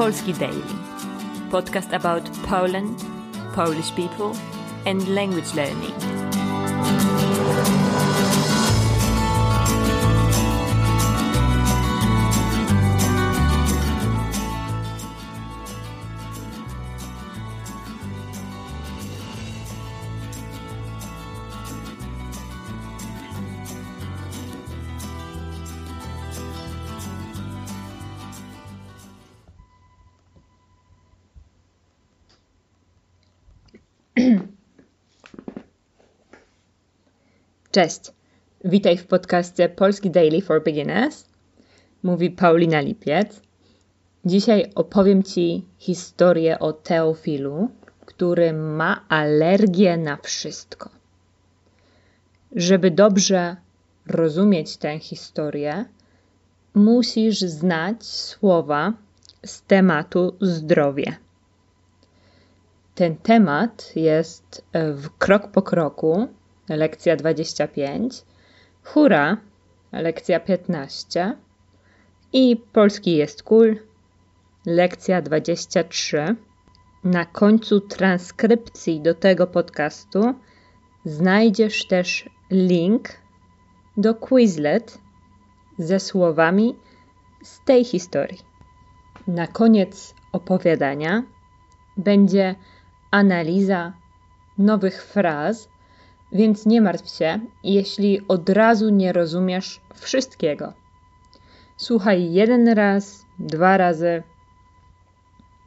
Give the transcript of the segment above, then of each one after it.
Polski Daily, podcast about Poland, Polish people, and language learning. Cześć, witaj w podcaście Polski Daily for Beginners. Mówi Paulina Lipiec. Dzisiaj opowiem Ci historię o Teofilu, który ma alergię na wszystko. Żeby dobrze rozumieć tę historię, musisz znać słowa z tematu zdrowie. Ten temat jest w krok po kroku lekcja 25, hura, lekcja 15 i polski jest cool, lekcja 23. Na końcu transkrypcji do tego podcastu znajdziesz też link do Quizlet ze słowami z tej historii. Na koniec opowiadania będzie analiza nowych fraz więc nie martw się, jeśli od razu nie rozumiesz wszystkiego. Słuchaj jeden raz, dwa razy,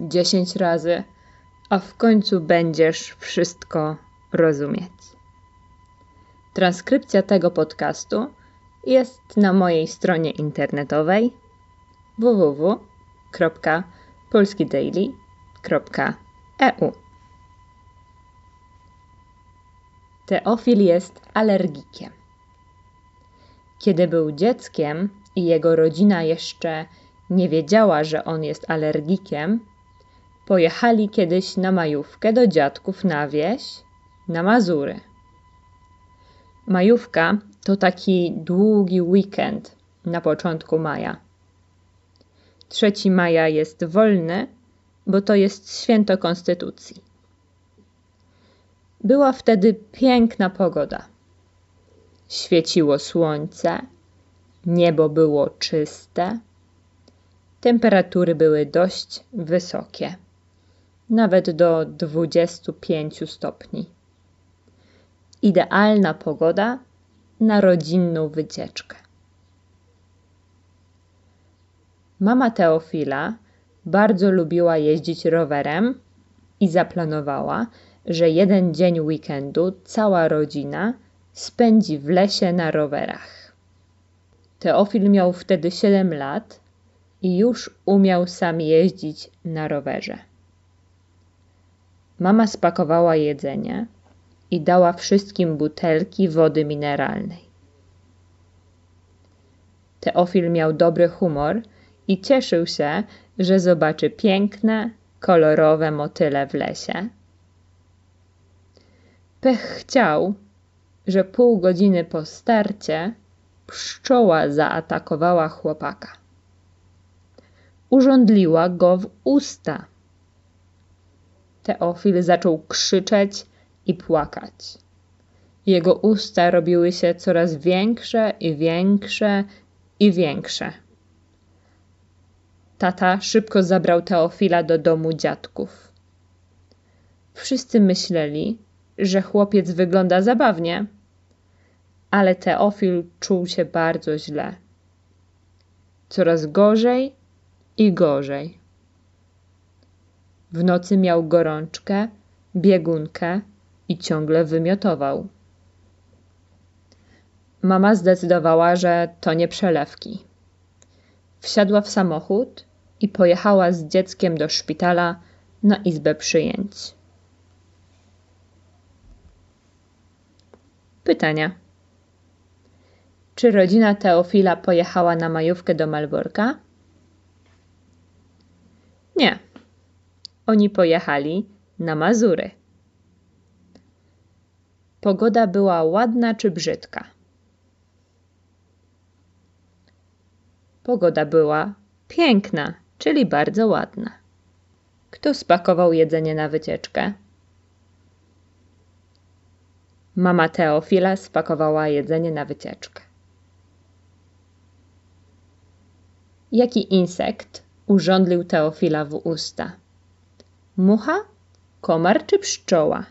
dziesięć razy, a w końcu będziesz wszystko rozumieć. Transkrypcja tego podcastu jest na mojej stronie internetowej www.polskidaily.eu. Teofil jest alergikiem. Kiedy był dzieckiem i jego rodzina jeszcze nie wiedziała, że on jest alergikiem, pojechali kiedyś na majówkę do dziadków na wieś, na Mazury. Majówka to taki długi weekend na początku maja. Trzeci maja jest wolny, bo to jest święto Konstytucji. Była wtedy piękna pogoda. Świeciło słońce, niebo było czyste, temperatury były dość wysokie, nawet do 25 stopni. Idealna pogoda na rodzinną wycieczkę. Mama Teofila bardzo lubiła jeździć rowerem i zaplanowała, że jeden dzień weekendu cała rodzina spędzi w lesie na rowerach. Teofil miał wtedy 7 lat i już umiał sam jeździć na rowerze. Mama spakowała jedzenie i dała wszystkim butelki wody mineralnej. Teofil miał dobry humor i cieszył się, że zobaczy piękne, kolorowe motyle w lesie Pech chciał, że pół godziny po starcie pszczoła zaatakowała chłopaka. Urządliła go w usta. Teofil zaczął krzyczeć i płakać. Jego usta robiły się coraz większe i większe i większe. Tata szybko zabrał Teofila do domu dziadków. Wszyscy myśleli, że chłopiec wygląda zabawnie, ale Teofil czuł się bardzo źle. Coraz gorzej i gorzej. W nocy miał gorączkę, biegunkę i ciągle wymiotował. Mama zdecydowała, że to nie przelewki. Wsiadła w samochód i pojechała z dzieckiem do szpitala na izbę przyjęć. Pytania. Czy rodzina Teofila pojechała na majówkę do Malborka? Nie. Oni pojechali na Mazury. Pogoda była ładna czy brzydka? Pogoda była piękna, czyli bardzo ładna. Kto spakował jedzenie na wycieczkę? Mama Teofila spakowała jedzenie na wycieczkę. Jaki insekt urządlił Teofila w usta? Mucha, komar czy pszczoła?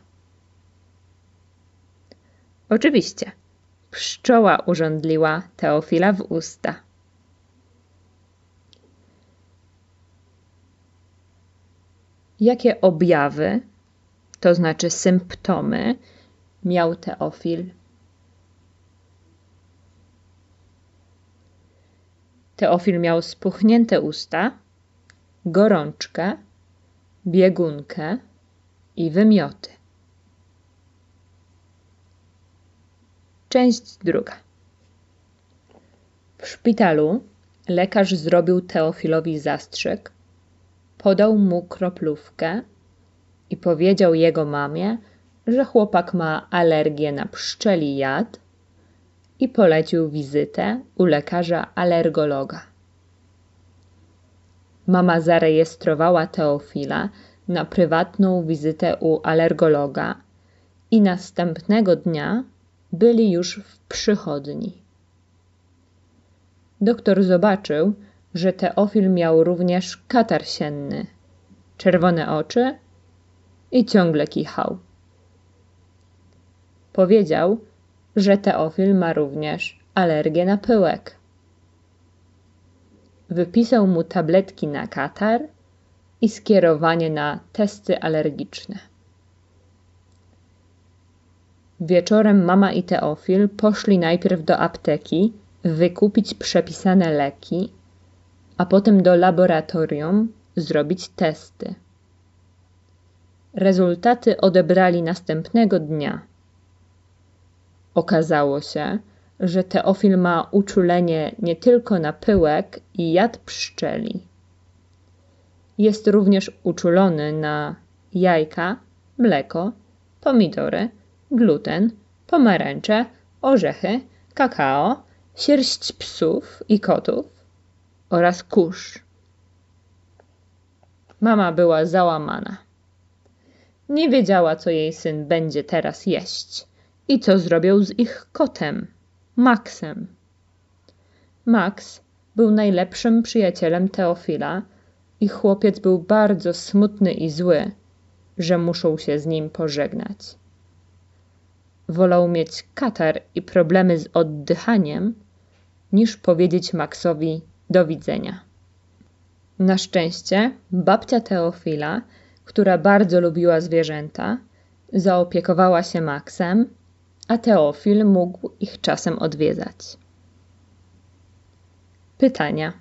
Oczywiście, pszczoła urządliła Teofila w usta. Jakie objawy, to znaczy symptomy, miał Teofil? Teofil miał spuchnięte usta, gorączkę, biegunkę i wymioty. Część druga. W szpitalu lekarz zrobił Teofilowi zastrzyk, podał mu kroplówkę i powiedział jego mamie, że chłopak ma alergię na pszczeli jad i polecił wizytę u lekarza alergologa. Mama zarejestrowała Teofila na prywatną wizytę u alergologa i następnego dnia byli już w przychodni. Doktor zobaczył, że Teofil miał również katar sienny, czerwone oczy i ciągle kichał. Powiedział, że Teofil ma również alergię na pyłek. Wypisał mu tabletki na katar i skierowanie na testy alergiczne. Wieczorem mama i Teofil poszli najpierw do apteki wykupić przepisane leki, a potem do laboratorium zrobić testy. Rezultaty odebrali następnego dnia. Okazało się, że Teofil ma uczulenie nie tylko na pyłek i jad pszczeli. Jest również uczulony na jajka, mleko, pomidory, gluten, pomarańcze, orzechy, kakao, sierść psów i kotów oraz kurz. Mama była załamana. Nie wiedziała, co jej syn będzie teraz jeść i co zrobił z ich kotem, Maxem. Max był najlepszym przyjacielem Teofila i chłopiec był bardzo smutny i zły, że muszą się z nim pożegnać. Wolał mieć katar i problemy z oddychaniem, niż powiedzieć Maxowi do widzenia. Na szczęście babcia Teofila, która bardzo lubiła zwierzęta, zaopiekowała się Maxem, a Teofil mógł ich czasem odwiedzać. Pytania.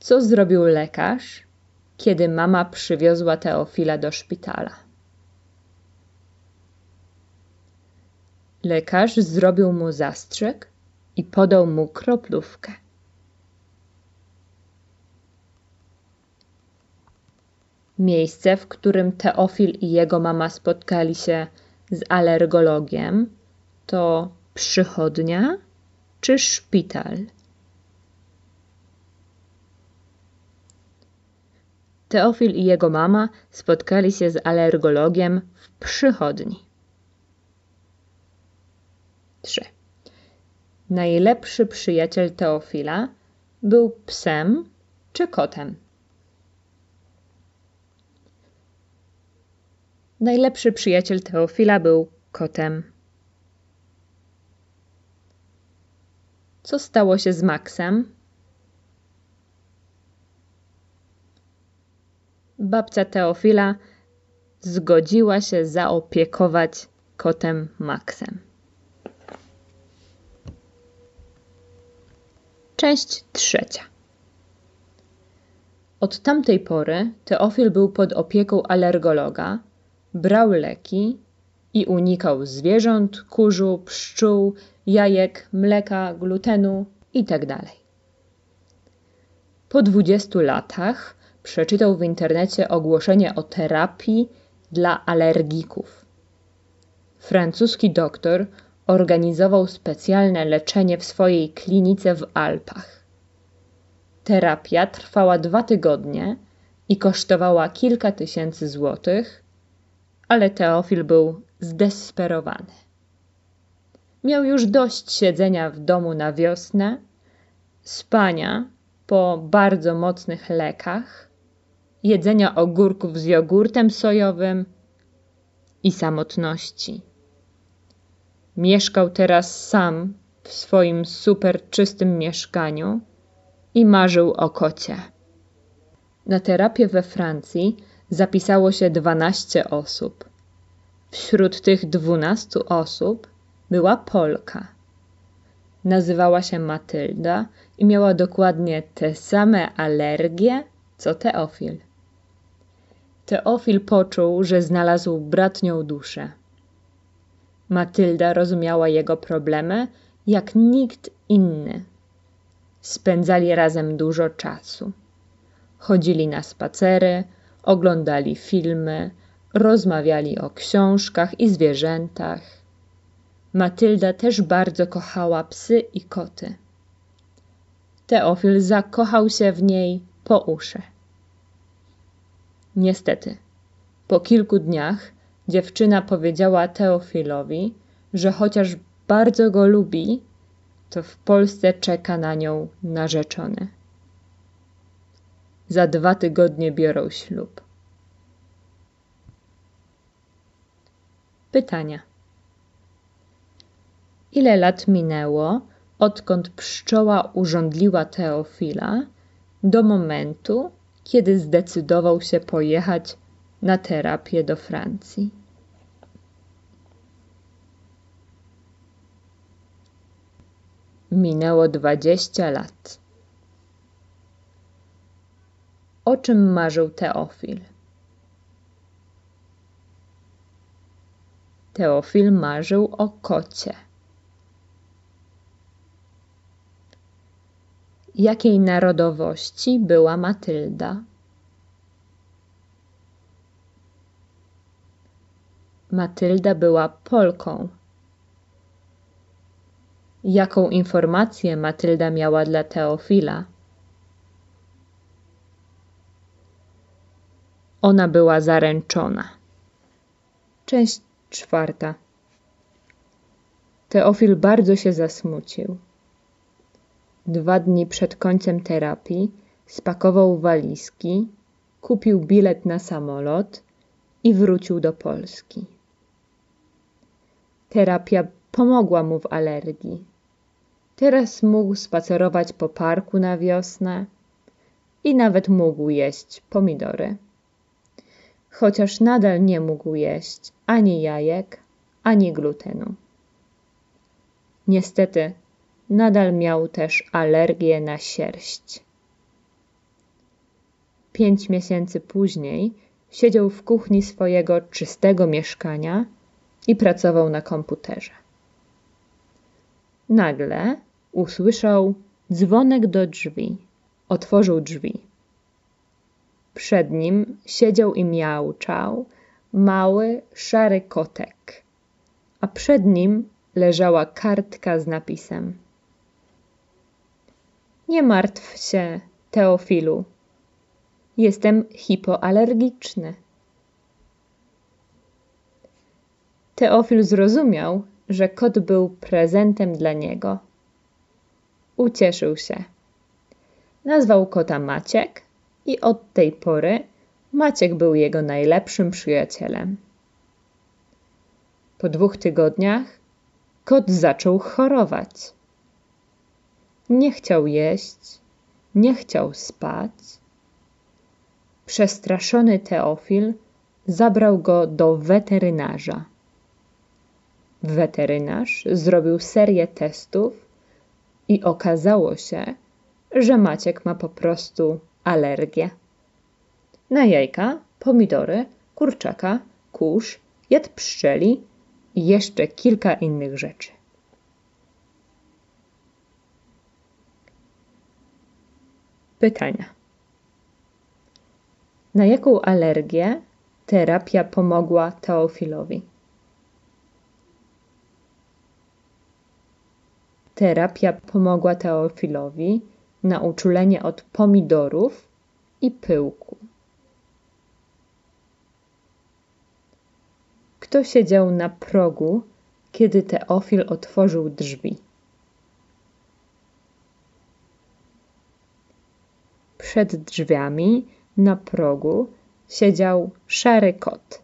Co zrobił lekarz, kiedy mama przywiozła Teofila do szpitala? Lekarz zrobił mu zastrzyk i podał mu kroplówkę. Miejsce, w którym Teofil i jego mama spotkali się z alergologiem, to przychodnia czy szpital? Teofil i jego mama spotkali się z alergologiem w przychodni. 3. Najlepszy przyjaciel Teofila był psem czy kotem? Najlepszy przyjaciel Teofila był kotem. Co stało się z Maxem? Babcia Teofila zgodziła się zaopiekować kotem Maxem. Część trzecia. Od tamtej pory Teofil był pod opieką alergologa, brał leki i unikał zwierząt, kurzu, pszczół, jajek, mleka, glutenu itd. Po 20 latach przeczytał w internecie ogłoszenie o terapii dla alergików. Francuski doktor organizował specjalne leczenie w swojej klinice w Alpach. Terapia trwała dwa tygodnie i kosztowała kilka tysięcy złotych, ale Teofil był zdesperowany. Miał już dość siedzenia w domu na wiosnę, spania po bardzo mocnych lekach, jedzenia ogórków z jogurtem sojowym i samotności. Mieszkał teraz sam w swoim super czystym mieszkaniu i marzył o kocie. Na terapię we Francji zapisało się 12 osób. Wśród tych 12 osób była Polka. Nazywała się Matylda i miała dokładnie te same alergie co Teofil. Teofil poczuł, że znalazł bratnią duszę. Matylda rozumiała jego problemy jak nikt inny. Spędzali razem dużo czasu. Chodzili na spacery, oglądali filmy, rozmawiali o książkach i zwierzętach. Matylda też bardzo kochała psy i koty. Teofil zakochał się w niej po uszy. Niestety, po kilku dniach dziewczyna powiedziała Teofilowi, że chociaż bardzo go lubi, to w Polsce czeka na nią narzeczony. Za dwa tygodnie biorą ślub. Pytania. Ile lat minęło, odkąd pszczoła urządliła Teofila, do momentu, kiedy zdecydował się pojechać na terapię do Francji? Minęło dwadzieścia lat. O czym marzył Teofil? Teofil marzył o kocie. Jakiej narodowości była Matylda? Matylda była Polką. Jaką informację Matylda miała dla Teofila? Ona była zaręczona. Część czwarta. Teofil bardzo się zasmucił. Dwa dni przed końcem terapii spakował walizki, kupił bilet na samolot i wrócił do Polski. Terapia pomogła mu w alergii. Teraz mógł spacerować po parku na wiosnę i nawet mógł jeść pomidory. Chociaż nadal nie mógł jeść ani jajek, ani glutenu. Niestety, nadal miał też alergię na sierść. Pięć miesięcy później siedział w kuchni swojego czystego mieszkania i pracował na komputerze. Nagle usłyszał dzwonek do drzwi. Otworzył drzwi. Przed nim siedział i miauczał mały, szary kotek, a przed nim leżała kartka z napisem: Nie martw się, Teofilu. Jestem hipoalergiczny. Teofil zrozumiał, że kot był prezentem dla niego. Ucieszył się. Nazwał kota Maciek i od tej pory Maciek był jego najlepszym przyjacielem. Po dwóch tygodniach kot zaczął chorować. Nie chciał jeść, nie chciał spać. Przestraszony Teofil zabrał go do weterynarza. Weterynarz zrobił serię testów i okazało się, że Maciek ma po prostu alergię. Na jajka, pomidory, kurczaka, kurz, jad pszczeli i jeszcze kilka innych rzeczy. Pytania. Na jaką alergię terapia pomogła Teofilowi? Terapia pomogła Teofilowi na uczulenie od pomidorów i pyłku. Kto siedział na progu, kiedy Teofil otworzył drzwi? Przed drzwiami, na progu, siedział szary kot.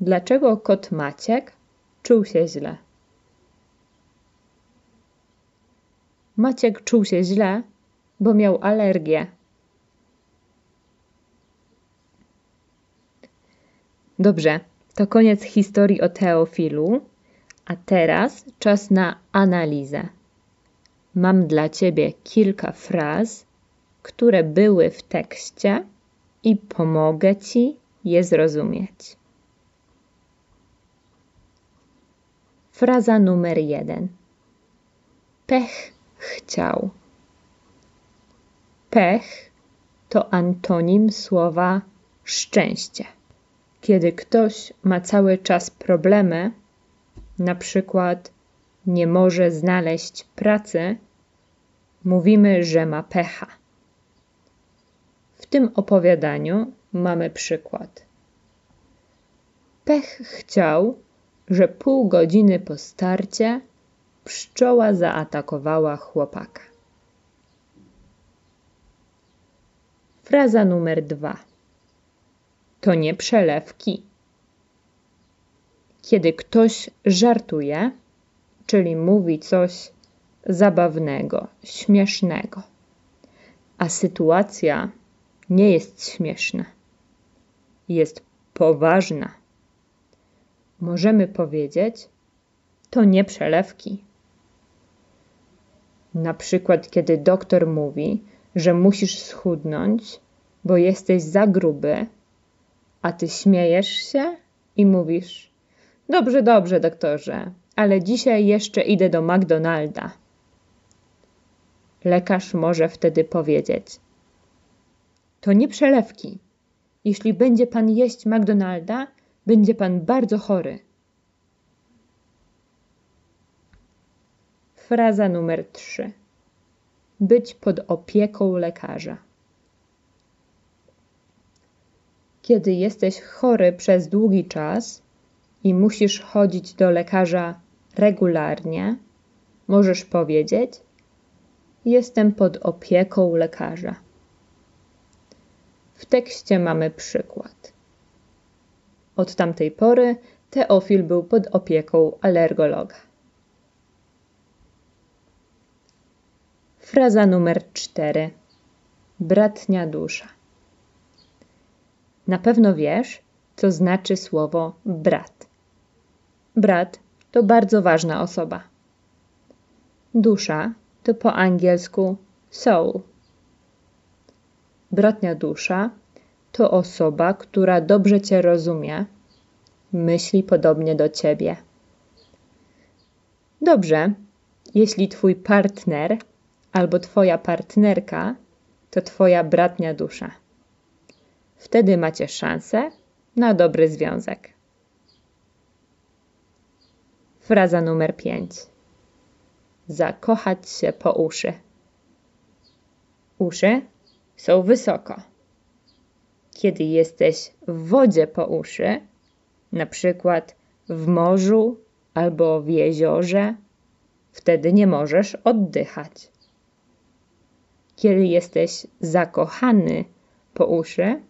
Dlaczego kot Maciek czuł się źle? Maciek czuł się źle, bo miał alergię. Dobrze, to koniec historii o Teofilu, a teraz czas na analizę. Mam dla Ciebie kilka fraz, które były w tekście i pomogę Ci je zrozumieć. Fraza numer jeden. Pech chciał. Pech to antonim słowa szczęście. Kiedy ktoś ma cały czas problemy, na przykład nie może znaleźć pracy, mówimy, że ma pecha. W tym opowiadaniu mamy przykład. Pech chciał, że pół godziny po starcie pszczoła zaatakowała chłopaka. Fraza numer dwa. To nie przelewki. Kiedy ktoś żartuje, czyli mówi coś zabawnego, śmiesznego, a sytuacja nie jest śmieszna, jest poważna. Możemy powiedzieć, to nie przelewki. Na przykład, kiedy doktor mówi, że musisz schudnąć, bo jesteś za gruby, a ty śmiejesz się i mówisz: Dobrze, dobrze, doktorze, ale dzisiaj jeszcze idę do McDonalda. Lekarz może wtedy powiedzieć: To nie przelewki. Jeśli będzie pan jeść McDonalda, będzie pan bardzo chory. Fraza numer 3. Być pod opieką lekarza. Kiedy jesteś chory przez długi czas i musisz chodzić do lekarza regularnie, możesz powiedzieć: Jestem pod opieką lekarza. W tekście mamy przykład. Od tamtej pory Teofil był pod opieką alergologa. Fraza numer cztery. Bratnia dusza. Na pewno wiesz, co znaczy słowo brat. Brat to bardzo ważna osoba. Dusza to po angielsku soul. Bratnia dusza to osoba, która dobrze Cię rozumie, myśli podobnie do Ciebie. Dobrze, jeśli Twój partner albo Twoja partnerka to Twoja bratnia dusza. Wtedy macie szansę na dobry związek. Fraza numer 5. Zakochać się po uszy. Uszy są wysoko. Kiedy jesteś w wodzie po uszy, na przykład w morzu albo w jeziorze, wtedy nie możesz oddychać. Kiedy jesteś zakochany po uszy,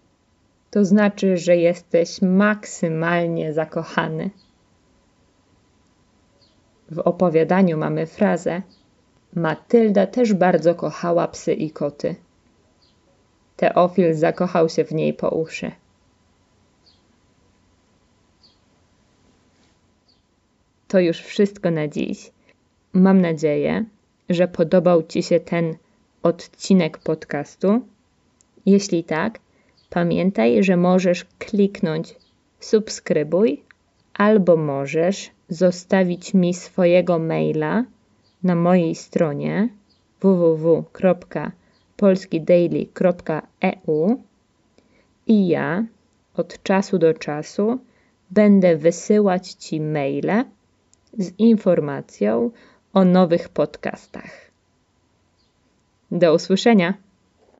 to znaczy, że jesteś maksymalnie zakochany. W opowiadaniu mamy frazę: Matylda też bardzo kochała psy i koty. Teofil zakochał się w niej po uszy. To już wszystko na dziś. Mam nadzieję, że podobał Ci się ten odcinek podcastu. Jeśli tak, pamiętaj, że możesz kliknąć subskrybuj albo możesz zostawić mi swojego maila na mojej stronie www.polskidaily.eu i ja od czasu do czasu będę wysyłać Ci maile z informacją o nowych podcastach. Do usłyszenia!